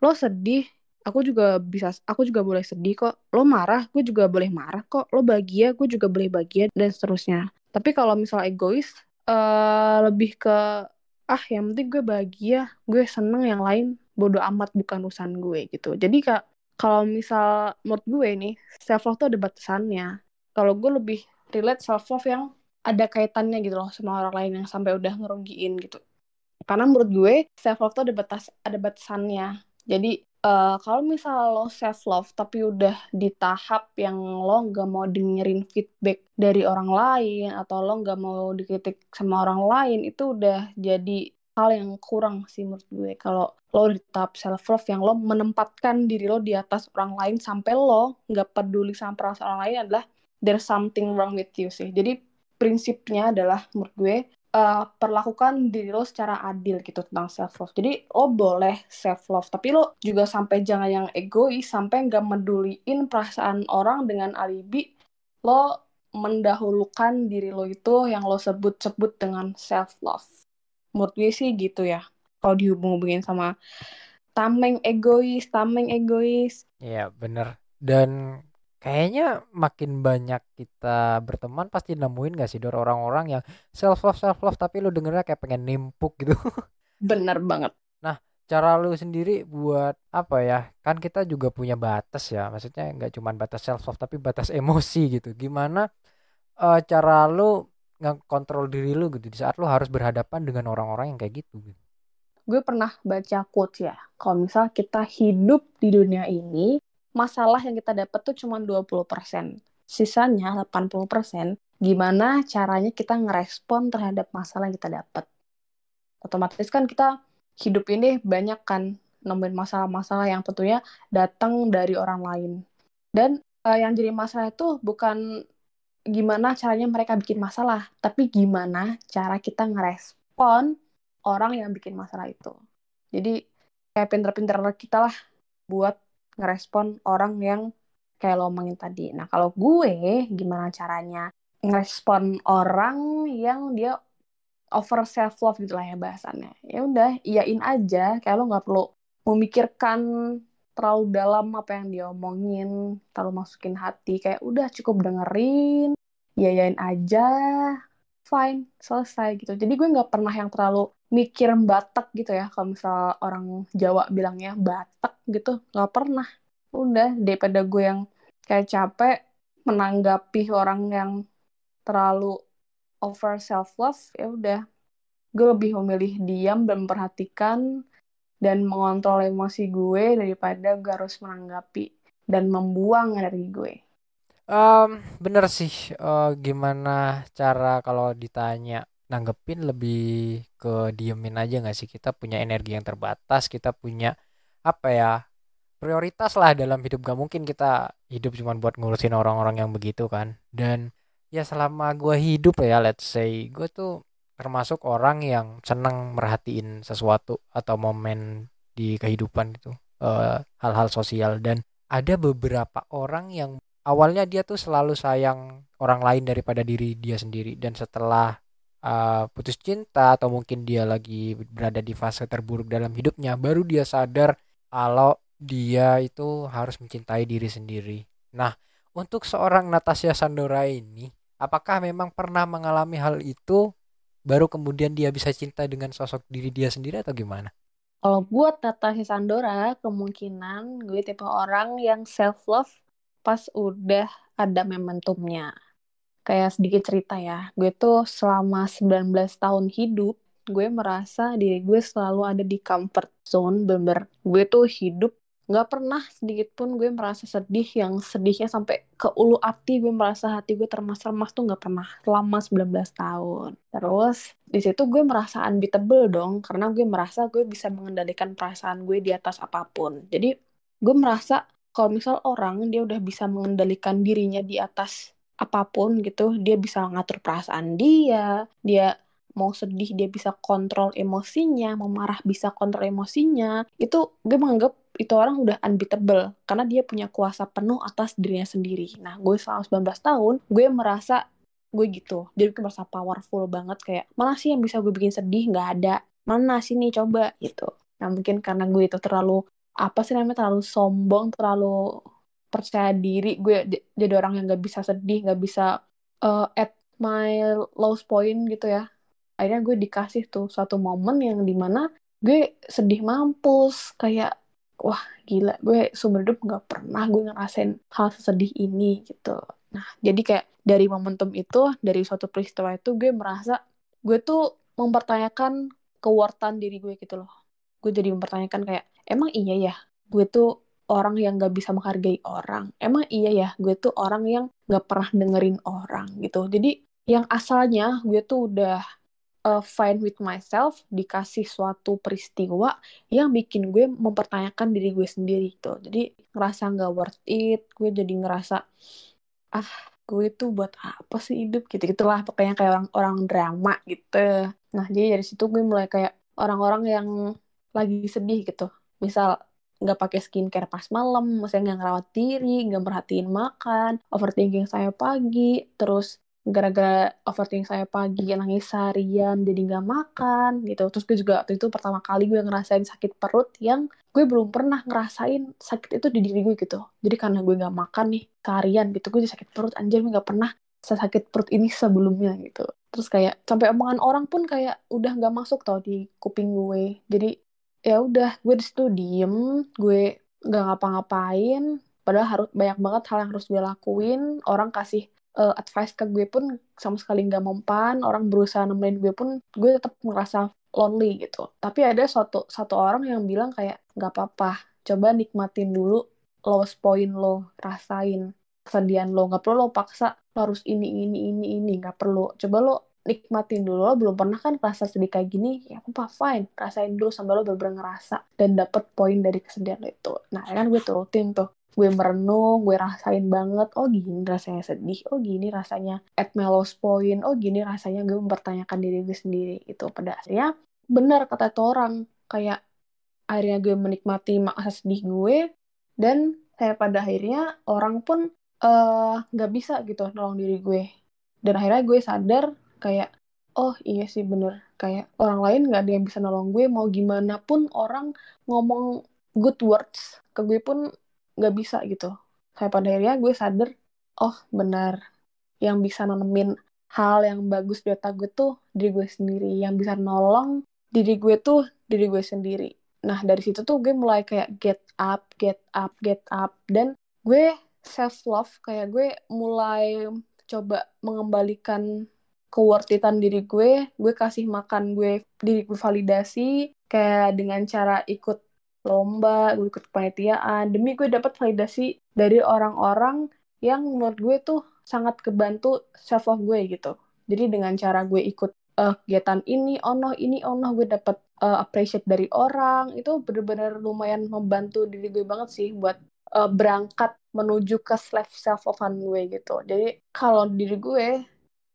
Lo sedih aku juga bisa aku juga boleh sedih kok. Lo marah gue juga boleh marah kok. Lo bahagia gue juga boleh bahagia dan seterusnya. Tapi kalau misal egois uh, lebih ke ah yang penting gue bahagia gue seneng yang lain bodoh amat bukan urusan gue gitu. Jadi kak kalau misal menurut gue nih self love tuh ada batasannya kalau gue lebih relate self love yang ada kaitannya gitu loh sama orang lain yang sampai udah ngerugiin gitu. Karena menurut gue self love tuh ada batas ada batasannya. Jadi uh, kalau misal lo self love tapi udah di tahap yang lo nggak mau dengerin feedback dari orang lain atau lo nggak mau dikritik sama orang lain itu udah jadi hal yang kurang sih menurut gue. Kalau lo di tahap self love yang lo menempatkan diri lo di atas orang lain sampai lo nggak peduli sama perasaan orang lain adalah there's something wrong with you sih. Jadi prinsipnya adalah menurut gue uh, perlakukan diri lo secara adil gitu tentang self love. Jadi lo boleh self love, tapi lo juga sampai jangan yang egois, sampai nggak meduliin perasaan orang dengan alibi lo mendahulukan diri lo itu yang lo sebut-sebut dengan self love. Menurut gue sih gitu ya. Kalau dihubung-hubungin sama tameng egois, tameng egois. Iya, bener. Dan kayaknya makin banyak kita berteman pasti nemuin gak sih Dor orang-orang yang self love self love tapi lu dengernya kayak pengen nimpuk gitu. [LAUGHS] Bener banget. Nah cara lu sendiri buat apa ya? Kan kita juga punya batas ya maksudnya nggak cuma batas self love tapi batas [LAUGHS] emosi gitu. Gimana uh, cara lu ngekontrol diri lu gitu di saat lu harus berhadapan dengan orang-orang yang kayak gitu gitu? Gue pernah baca quote ya kalau misal kita hidup di dunia ini masalah yang kita dapat tuh cuma 20%. Sisanya 80% gimana caranya kita ngerespon terhadap masalah yang kita dapat. Otomatis kan kita hidup ini banyak kan nemuin masalah-masalah yang tentunya datang dari orang lain. Dan uh, yang jadi masalah itu bukan gimana caranya mereka bikin masalah, tapi gimana cara kita ngerespon orang yang bikin masalah itu. Jadi kayak pinter-pinter kita lah buat ngerespon orang yang kayak lo omongin tadi. Nah, kalau gue gimana caranya ngerespon orang yang dia over self love gitu lah ya bahasannya. Ya udah, iyain aja, kayak lo nggak perlu memikirkan terlalu dalam apa yang dia omongin, terlalu masukin hati, kayak udah cukup dengerin, iyain aja, fine, selesai gitu. Jadi gue nggak pernah yang terlalu mikir Batak gitu ya. Kalau misal orang Jawa bilangnya Batak gitu nggak pernah. Udah daripada gue yang kayak capek menanggapi orang yang terlalu over self love ya udah. Gue lebih memilih diam dan memperhatikan dan mengontrol emosi gue daripada gue harus menanggapi dan membuang energi gue. Um, bener sih, uh, gimana cara kalau ditanya nanggepin lebih ke diemin aja nggak sih? Kita punya energi yang terbatas kita punya apa ya prioritas lah dalam hidup. Gak mungkin kita hidup cuma buat ngurusin orang-orang yang begitu kan. Dan ya selama gue hidup ya let's say gue tuh termasuk orang yang senang merhatiin sesuatu atau momen di kehidupan itu hal eh, hal-hal sosial. Dan ada beberapa orang yang awalnya dia tuh selalu sayang orang lain daripada diri dia sendiri. Dan setelah uh, putus cinta atau mungkin dia lagi berada di fase terburuk dalam hidupnya baru dia sadar kalau dia itu harus mencintai diri sendiri. Nah, untuk seorang Natasha Sandora ini, apakah memang pernah mengalami hal itu baru kemudian dia bisa cinta dengan sosok diri dia sendiri atau gimana? Kalau buat Natasha Sandora, kemungkinan gue tipe orang yang self love pas udah ada momentumnya. Kayak sedikit cerita ya, gue tuh selama 19 tahun hidup, gue merasa diri gue selalu ada di comfort zone, bener gue tuh hidup nggak pernah sedikit pun gue merasa sedih. Yang sedihnya sampai ke ulu hati gue merasa hati gue termas-termas tuh nggak pernah selama 19 tahun. Terus di situ gue merasa unbeatable dong karena gue merasa gue bisa mengendalikan perasaan gue di atas apa pun. Jadi gue merasa kalau misal orang dia udah bisa mengendalikan dirinya di atas apa pun gitu dia bisa ngatur perasaan dia dia mau sedih dia bisa kontrol emosinya, mau marah bisa kontrol emosinya, itu gue menganggap itu orang udah unbeatable karena dia punya kuasa penuh atas dirinya sendiri. Nah, gue selama 19 tahun, gue merasa gue gitu. Jadi gue merasa powerful banget kayak, mana sih yang bisa gue bikin sedih? Nggak ada. Mana sih nih coba gitu. Nah, mungkin karena gue itu terlalu, apa sih namanya, terlalu sombong, terlalu percaya diri. Gue jadi orang yang nggak bisa sedih, nggak bisa uh, at my lowest point gitu ya akhirnya gue dikasih tuh suatu momen yang di mana gue sedih mampus kayak wah gila gue sumber hidup nggak pernah gue ngerasain hal sesedih ini gitu nah jadi kayak dari momentum itu dari suatu peristiwa itu gue merasa gue tuh mempertanyakan kewortan diri gue gitu loh gue jadi mempertanyakan kayak emang iya ya gue tuh orang yang gak bisa menghargai orang. Emang iya ya gue tuh orang yang gak pernah dengerin orang gitu. Jadi yang asalnya gue tuh udah uh, fine with myself dikasih suatu peristiwa yang bikin gue mempertanyakan diri gue sendiri tuh jadi ngerasa nggak worth it gue jadi ngerasa ah gue tuh buat apa sih hidup? Gitu gitulah. Pokoknya kayak orang orang drama gitu. Nah jadi dari situ gue mulai kayak orang-orang yang lagi sedih gitu. Misal nggak pakai skincare pas malam, misalnya nggak ngerawat diri, nggak merhatiin makan, overthinking saya pagi, terus gara-gara overthinking saya pagi nangis seharian jadi nggak makan gitu. Terus gue juga waktu itu pertama kali gue ngerasain sakit perut yang gue belum pernah ngerasain sakit itu di diri gue gitu. Jadi karena gue nggak makan nih seharian gitu gue jadi sakit perut. Anjir gue nggak pernah sakit perut ini sebelumnya gitu. Terus kayak sampai omongan orang pun kayak udah nggak masuk tau di kuping gue. Jadi ya udah gue di situ diem gue nggak ngapa-ngapain. Padahal harus banyak banget hal yang harus gue lakuin. Orang kasih uh, advice ke gue pun sama sekali nggak mempan. Orang berusaha nemenin gue pun gue tetap merasa lonely gitu. Tapi ada satu satu orang yang bilang kayak nggak apa-apa coba nikmatin dulu lowest point lo rasain kesedihan lo. Nggak perlu lo paksa lo harus ini ini ini ini nggak perlu. Coba lo nikmatin dulu lo belum pernah kan rasa sedih kayak gini ya apa fine rasain dulu sampai lo bener-bener ngerasa dan dapet poin dari kesedihan lo itu nah kan gue turutin tuh gue merenung, gue rasain banget, oh gini rasanya sedih, oh gini rasanya at my lowest point, oh gini rasanya gue mempertanyakan diri gue sendiri. Itu pada akhirnya benar kata itu orang, kayak akhirnya gue menikmati masa sedih gue, dan saya pada akhirnya orang pun eh, nggak uh, bisa gitu nolong diri gue. Dan akhirnya gue sadar kayak, oh iya sih bener, kayak orang lain nggak ada yang bisa nolong gue, mau gimana pun orang ngomong good words ke gue pun nggak bisa gitu. Kayak pada akhirnya gue sadar oh benar. Yang bisa nanemin hal yang bagus di otak gue tuh diri gue sendiri. Yang bisa nolong diri gue tuh diri gue sendiri. Nah dari situ tuh gue mulai kayak get up get up get up. Dan gue self love kayak gue mulai coba mengembalikan keworthitan diri gue gue kasih makan gue diri gue validasi kayak dengan cara ikut lomba, gue ikut kepanitiaan, demi gue dapat validasi dari orang-orang yang menurut gue tuh sangat kebantu self love gue gitu. Jadi dengan cara gue ikut uh, kegiatan ini, ono ini, ono gue dapat uh, appreciate dari orang, itu bener-bener lumayan membantu diri gue banget sih buat uh, berangkat menuju ke self self gue gitu. Jadi kalau diri gue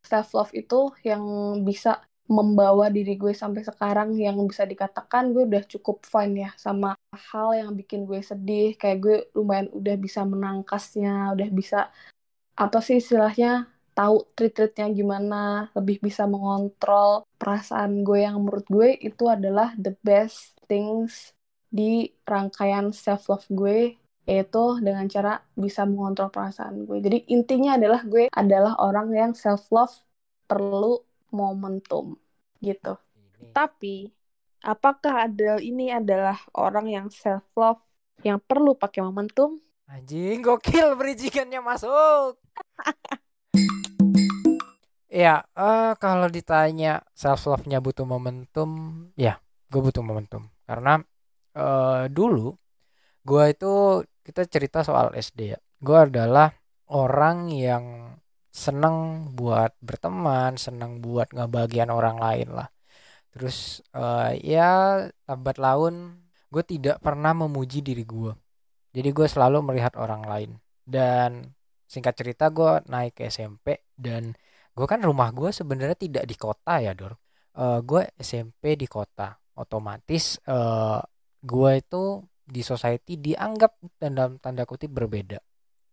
self love itu yang bisa membawa diri gue sampai sekarang yang bisa dikatakan gue udah cukup fine ya sama hal yang bikin gue sedih. Kayak gue lumayan udah bisa menangkasnya udah bisa apa sih istilahnya tahu treat-treatnya gimana lebih bisa mengontrol perasaan gue yang menurut gue itu adalah the best things di rangkaian self love gue yaitu dengan cara bisa mengontrol perasaan gue jadi intinya adalah gue adalah orang yang self love perlu momentum gitu. Tapi apakah Adele ini adalah orang yang self love yang perlu pakai momentum? Anjing gokil bridgingannya masuk. [LAUGHS] ya, uh, kalau ditanya self love-nya butuh momentum, ya, gue butuh momentum. Karena uh, dulu gue itu kita cerita soal SD ya. Gue adalah orang yang seneng buat berteman, seneng buat ngebagian orang lain lah. Terus uh, ya lambat laun gue tidak pernah memuji diri gue jadi gue selalu melihat orang lain dan singkat cerita gue naik ke SMP dan gue kan rumah gue sebenarnya tidak di kota ya dor uh, gue SMP di kota otomatis uh, gue itu di society dianggap dalam tanda kutip berbeda.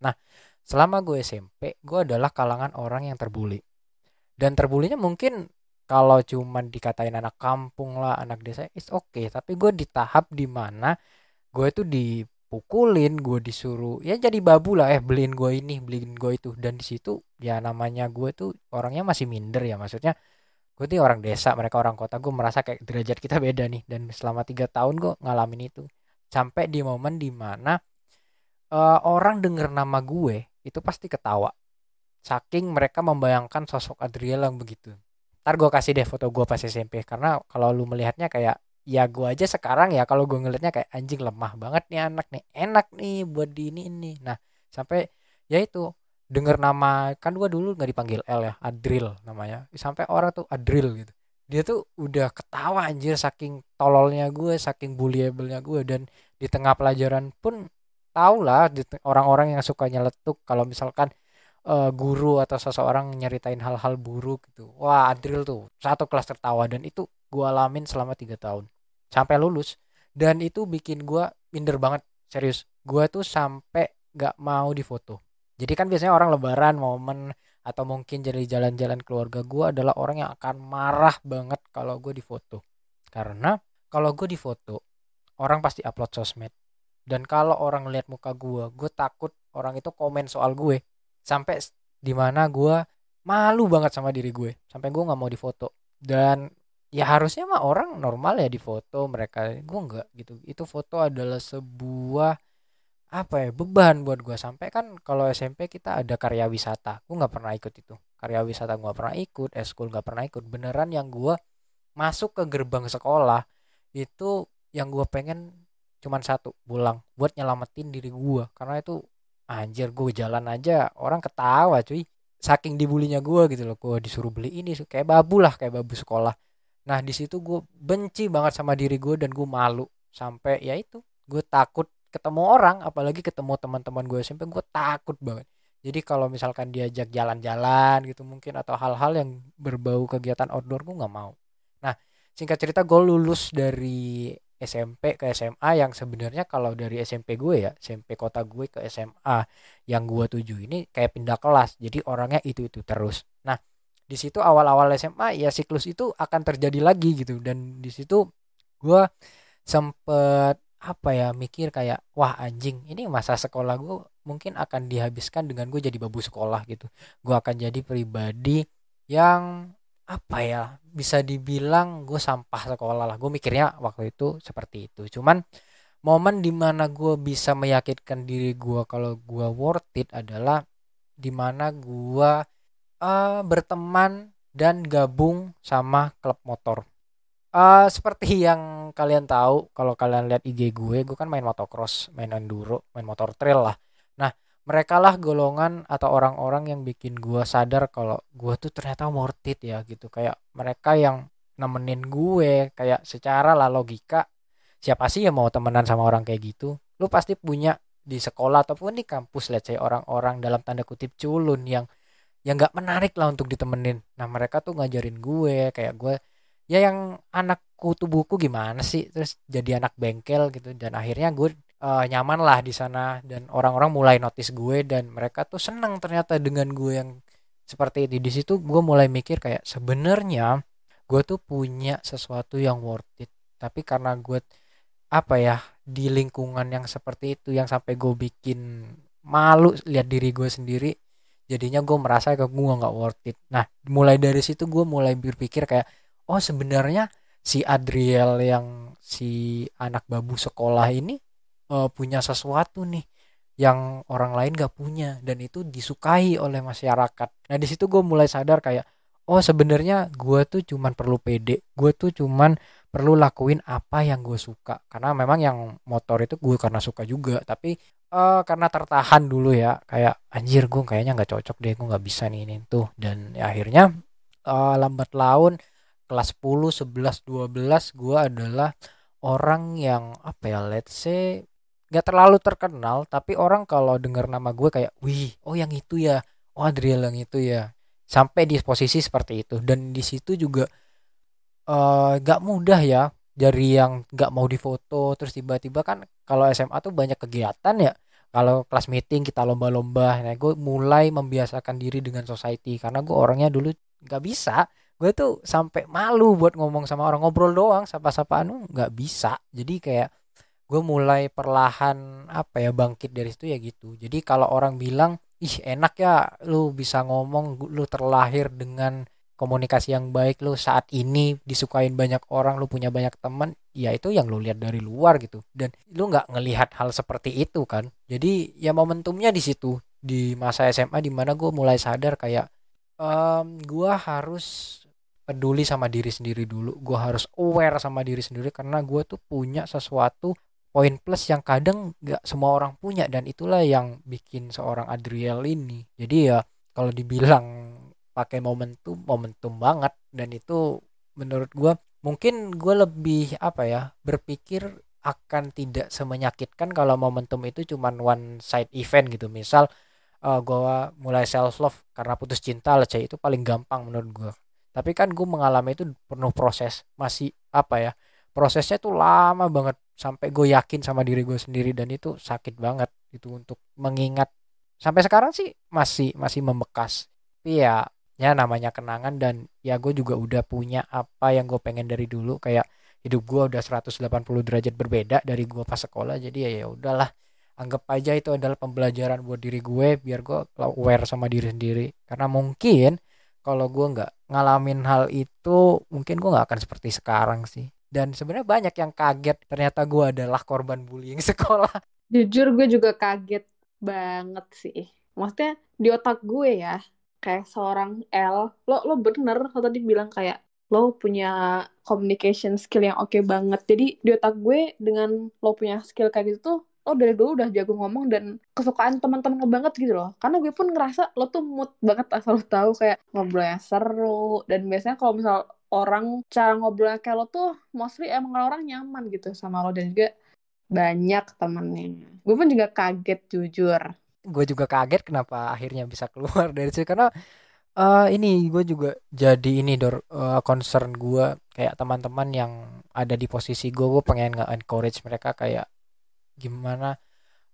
Nah selama gue SMP gue adalah kalangan orang yang terbuli. Dan terbulinya mungkin kalau cuman dikatain anak kampung lah anak desa it's okay. Tapi gue di tahap di mana gue itu di pukulin gue disuruh ya jadi babu lah eh beliin gue ini beliin gue itu. Dan di situ ya namanya gue tuh orangnya masih minder ya. Maksudnya gue tuh orang desa mereka orang kota gue merasa kayak derajat kita beda nih. Dan selama tiga tahun gue ngalamin itu sampai di momen di mana uh, orang denger nama gue itu pasti ketawa. Saking mereka membayangkan sosok Adriel yang begitu. Ntar gue kasih deh foto gue pas SMP karena kalau lu melihatnya kayak ya gue aja sekarang ya kalau gue ngelihatnya kayak anjing lemah banget nih anak nih enak nih buat di ini ini nah sampai ya itu denger nama kan gue dulu nggak dipanggil L ya Adril namanya. Sampai orang tuh Adril gitu dia tuh udah ketawa anjir saking tololnya gue saking bullyable-nya gue. Dan di tengah pelajaran pun tau lah orang-orang yang suka nyeletuk. Kalau misalkan uh, guru atau seseorang nyeritain hal-hal buruk gitu wah Adril tuh satu kelas tertawa. Dan itu gue alamin selama tiga tahun. Sampai lulus. Dan itu bikin gue minder banget. Serius gue tuh sampai gak mau difoto jadi kan biasanya orang lebaran momen atau mungkin jadi jalan-jalan keluarga gue adalah orang yang akan marah banget kalau gue difoto. Karena kalau gue difoto orang pasti upload sosmed. Dan kalau orang lihat muka gue gue takut orang itu komen soal gue. Sampai di mana gue malu banget sama diri gue. Sampai gue nggak mau difoto. Dan ya harusnya mah orang normal ya di foto mereka gue enggak gitu. Itu foto adalah sebuah apa ya beban buat gue sampai kan kalau SMP kita ada karya wisata. Gue nggak pernah ikut itu. Karya wisata gue pernah ikut eskul nggak pernah ikut. Beneran yang gue masuk ke gerbang sekolah itu yang gue pengen cuman satu pulang. Buat nyelamatin diri gue karena itu anjir gue jalan aja orang ketawa cuy. Saking dibulinya gue gitu loh. Gue disuruh beli ini kayak babu lah kayak babu sekolah. Nah di situ gue benci banget sama diri gue dan gue malu. Sampai ya itu gue takut ketemu orang apalagi ketemu teman-teman gue SMP gue takut banget. Jadi kalau misalkan diajak jalan-jalan gitu mungkin atau hal-hal yang berbau kegiatan outdoor gue nggak mau. Nah singkat cerita gue lulus dari SMP ke SMA yang sebenarnya kalau dari SMP gue ya SMP kota gue ke SMA yang gue tuju ini kayak pindah kelas jadi orangnya itu itu terus. Nah di situ awal-awal SMA ya siklus itu akan terjadi lagi gitu. Dan di situ gue sempet apa ya mikir kayak wah anjing ini masa sekolah gue mungkin akan dihabiskan dengan gue jadi babu sekolah gitu. Gue akan jadi pribadi yang apa ya bisa dibilang gue sampah sekolah lah. Gue mikirnya waktu itu seperti itu. Cuman momen di mana gue bisa meyakinkan diri gue kalau gue worth it adalah di mana gue uh, berteman dan gabung sama klub motor. Uh, seperti yang kalian tahu kalau kalian lihat IG gue, gue kan main motocross, main enduro, main motor trail lah. Nah, mereka lah golongan atau orang-orang yang bikin gue sadar kalau gue tuh ternyata worth it ya gitu. Kayak mereka yang nemenin gue, kayak secara lah logika, siapa sih yang mau temenan sama orang kayak gitu? Lu pasti punya di sekolah ataupun di kampus, let's say orang-orang dalam tanda kutip culun yang yang nggak menarik lah untuk ditemenin nah mereka tuh ngajarin gue kayak gue ya yang anak kutu buku gimana sih? Terus jadi anak bengkel gitu. Dan akhirnya gue uh, nyaman lah di sana. Dan orang-orang mulai notice gue dan mereka tuh seneng ternyata dengan gue yang seperti itu di situ gue mulai mikir kayak sebenarnya gue tuh punya sesuatu yang worth it. Tapi karena gue apa ya di lingkungan yang seperti itu yang sampai gue bikin malu lihat diri gue sendiri jadinya gue merasa ke gue nggak worth it. Nah mulai dari situ gue mulai berpikir kayak oh sebenarnya si Adriel yang si anak babu sekolah ini uh, punya sesuatu nih yang orang lain gak punya dan itu disukai oleh masyarakat. Nah di situ gue mulai sadar kayak oh sebenarnya gue tuh cuman perlu pede gue tuh cuman perlu lakuin apa yang gue suka. Karena memang yang motor itu gue karena suka juga tapi uh, karena tertahan dulu ya kayak anjir gue kayaknya nggak cocok deh gue nggak bisa nih ini tuh. Dan ya, akhirnya uh, lambat laun kelas 10 11 12 gue adalah orang yang apa ya let's say gak terlalu terkenal tapi orang kalau dengar nama gue kayak wih oh yang itu ya oh Adriel yang itu ya sampai di posisi seperti itu. Dan di situ juga uh, gak mudah ya dari yang gak mau difoto terus tiba-tiba kan kalau SMA tuh banyak kegiatan ya kalau kelas meeting kita lomba-lomba. Nah gue mulai membiasakan diri dengan society karena gue orangnya dulu gak bisa gue tuh sampai malu buat ngomong sama orang ngobrol doang sapa-sapaan nggak bisa. Jadi kayak gue mulai perlahan apa ya bangkit dari situ ya gitu. Jadi kalau orang bilang ih enak ya lu bisa ngomong lu terlahir dengan komunikasi yang baik lu saat ini disukain banyak orang lu punya banyak teman ya itu yang lu lihat dari luar gitu. Dan lu nggak ngelihat hal seperti itu kan. Jadi ya momentumnya di situ di masa SMA di mana gue mulai sadar kayak um, gue harus peduli sama diri sendiri dulu. Gue harus aware sama diri sendiri karena gue tuh punya sesuatu poin plus yang kadang nggak semua orang punya dan itulah yang bikin seorang Adriel ini. Jadi ya kalau dibilang pakai momentum momentum banget dan itu menurut gue mungkin gue lebih apa ya berpikir akan tidak semenyakitkan kalau momentum itu cuma one side event gitu. Misal uh, eh, gue mulai self love karena putus cinta lah itu paling gampang menurut gue tapi kan gue mengalami itu penuh proses masih apa ya prosesnya tuh lama banget sampai gue yakin sama diri gue sendiri dan itu sakit banget itu untuk mengingat. Sampai sekarang sih masih masih membekas. Tapi ya ya namanya kenangan dan ya gue juga udah punya apa yang gue pengen dari dulu. Kayak hidup gue udah 180 derajat berbeda dari gue pas sekolah jadi ya ya udahlah. Anggap aja itu adalah pembelajaran buat diri gue biar gue aware sama diri sendiri. Karena mungkin kalau gue nggak ngalamin hal itu mungkin gue nggak akan seperti sekarang sih. Dan sebenarnya banyak yang kaget ternyata gue adalah korban bullying [LAUGHS] sekolah. Jujur gue juga kaget banget sih. Maksudnya di otak gue ya kayak seorang L lo lo bener lo tadi bilang kayak lo punya communication skill yang oke okay banget. Jadi di otak gue dengan lo punya skill kayak gitu tuh lo dari dulu udah jago ngomong dan kesukaan teman-teman lo banget gitu loh. Karena gue pun ngerasa lo tuh mood banget asal lo tahu kayak ngobrolnya seru. Dan biasanya kalau misal orang cara ngobrolnya kayak lo tuh mostly emang orang nyaman gitu sama lo dan juga banyak temennya. Gue pun juga kaget jujur. Gue juga kaget kenapa akhirnya bisa keluar [LAUGHS] dari situ. Karena uh, ini gue juga jadi ini dor. Uh, concern gue kayak teman-teman yang ada di posisi gue gue pengen nggak encourage mereka kayak gimana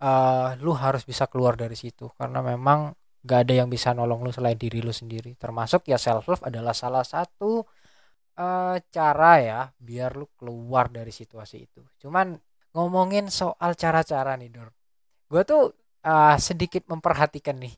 uh, lu harus bisa keluar dari situ. Karena memang gak ada yang bisa nolong lu selain diri lu sendiri. Termasuk ya self love adalah salah satu uh, cara ya biar lu keluar dari situasi itu. Cuman ngomongin soal cara-cara nih Dor. Gue tuh uh, sedikit memperhatikan nih.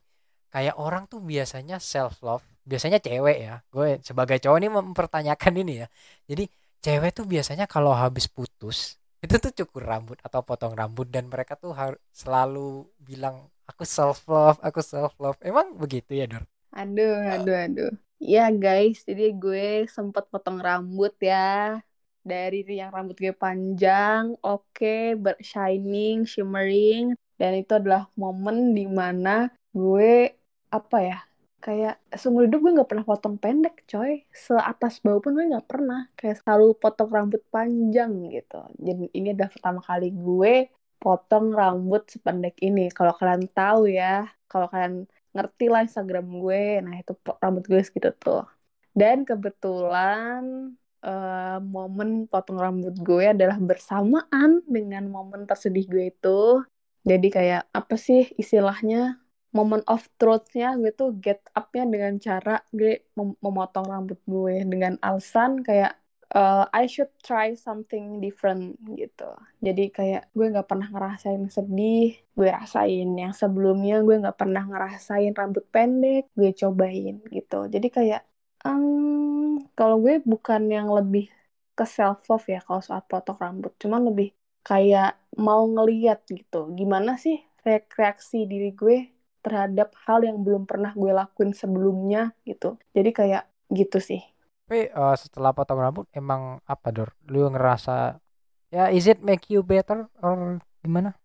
Kayak orang tuh biasanya self love biasanya cewek ya. Gue sebagai cowok ini mempertanyakan ini ya. Jadi cewek tuh biasanya kalau habis putus itu tuh cukur rambut atau potong rambut dan mereka tuh harus selalu bilang aku self love aku self love emang begitu ya Dor? Aduh aduh aduh. Ya guys jadi gue sempet potong rambut ya. Dari yang rambut gue panjang oke okay, shining shimmering. Dan itu adalah momen di mana gue apa ya kayak seumur hidup gue nggak pernah potong pendek coy. Seatas bau pun gue nggak pernah. Kayak selalu potong rambut panjang gitu. Jadi ini adalah pertama kali gue potong rambut sependek ini. Kalau kalian tahu ya kalau kalian ngerti lah Instagram gue nah itu rambut gue segitu tuh. Dan kebetulan uh, momen potong rambut gue adalah bersamaan dengan momen tersedih gue itu. Jadi kayak apa sih istilahnya moment of truth-nya gue tuh get up-nya dengan cara gue mem memotong rambut gue dengan alasan kayak uh, I should try something different gitu. Jadi kayak gue nggak pernah ngerasain sedih, gue rasain yang sebelumnya gue nggak pernah ngerasain rambut pendek, gue cobain gitu. Jadi kayak um, kalau gue bukan yang lebih ke self love ya kalau saat potong rambut, cuman lebih kayak mau ngeliat gitu gimana sih reaksi diri gue terhadap hal yang belum pernah gue lakuin sebelumnya gitu. Jadi kayak gitu sih. Tapi uh, setelah potong rambut emang apa dor? Lu ngerasa ya is it make you better or gimana?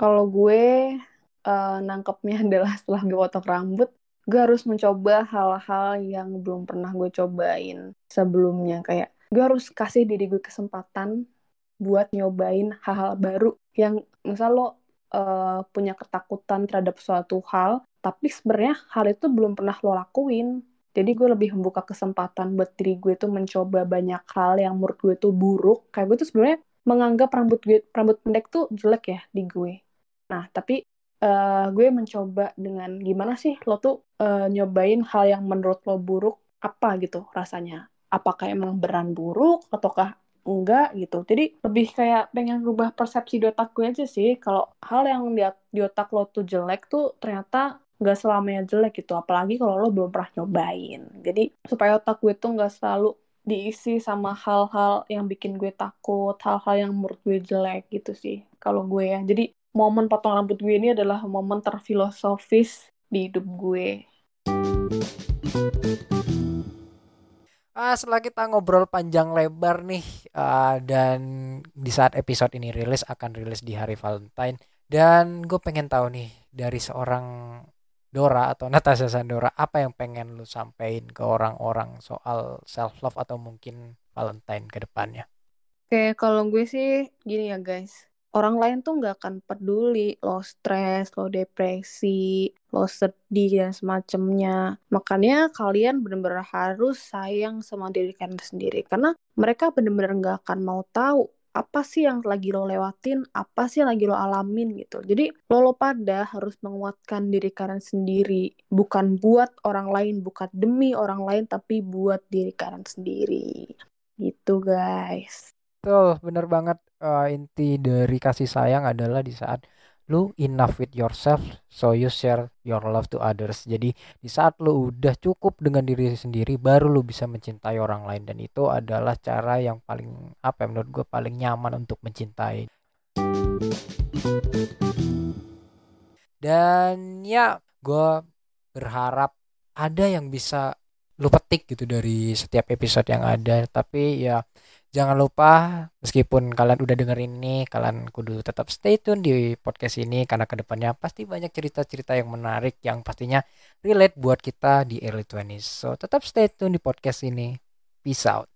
Kalau gue uh, nangkepnya [LAUGHS] adalah setelah gue potong rambut gue harus mencoba hal-hal yang belum pernah gue cobain sebelumnya. Kayak gue harus kasih diri gue kesempatan buat nyobain hal-hal baru yang misal lo uh, punya ketakutan terhadap suatu hal tapi sebenarnya hal itu belum pernah lo lakuin. Jadi gue lebih membuka kesempatan buat diri gue tuh mencoba banyak hal yang menurut gue tuh buruk. Kayak gue tuh sebenarnya menganggap rambut gue rambut pendek tuh jelek ya di gue. Nah tapi uh, gue mencoba dengan gimana sih lo tuh uh, nyobain hal yang menurut lo buruk apa gitu rasanya? Apakah emang beran buruk? Ataukah enggak gitu. Jadi lebih kayak pengen rubah persepsi di otak gue aja sih. Kalau hal yang di, di otak lo tuh jelek tuh ternyata nggak selamanya jelek gitu. Apalagi kalau lo belum pernah nyobain. Jadi supaya otak gue tuh nggak selalu diisi sama hal-hal yang bikin gue takut hal-hal yang menurut gue jelek gitu sih kalau gue ya. Jadi momen potong rambut gue ini adalah momen terfilosofis di hidup gue Uh, setelah kita ngobrol panjang lebar nih uh, dan di saat episode ini rilis akan rilis di hari Valentine dan gue pengen tahu nih dari seorang Dora atau [LAUGHS] Natasha Sandora apa yang pengen lu sampaikan ke orang-orang soal self love atau mungkin Valentine ke depannya. Oke, kalau gue sih gini ya guys orang lain tuh nggak akan peduli lo stres, lo depresi, lo sedih dan semacamnya. Makanya kalian benar-benar harus sayang sama diri kalian sendiri karena mereka benar-benar nggak akan mau tahu apa sih yang lagi lo lewatin, apa sih yang lagi lo alamin gitu. Jadi lo lo pada harus menguatkan diri kalian sendiri, bukan buat orang lain, bukan demi orang lain, tapi buat diri kalian sendiri. Gitu guys. Tuh, bener banget. Uh, inti dari kasih sayang adalah di saat lu enough with yourself so you share your love to others. Jadi di saat lu udah cukup dengan diri sendiri baru lu bisa mencintai orang lain. Dan itu adalah cara yang paling apa ya menurut gue paling nyaman untuk mencintai. Dan ya gue berharap ada yang bisa lu petik gitu dari setiap episode yang ada. Tapi ya Jangan lupa meskipun kalian udah dengerin ini, kalian kudu tetap stay tune di podcast ini karena ke depannya pasti banyak cerita-cerita yang menarik yang pastinya relate buat kita di early 20s. So tetap stay tune di podcast ini. Peace out.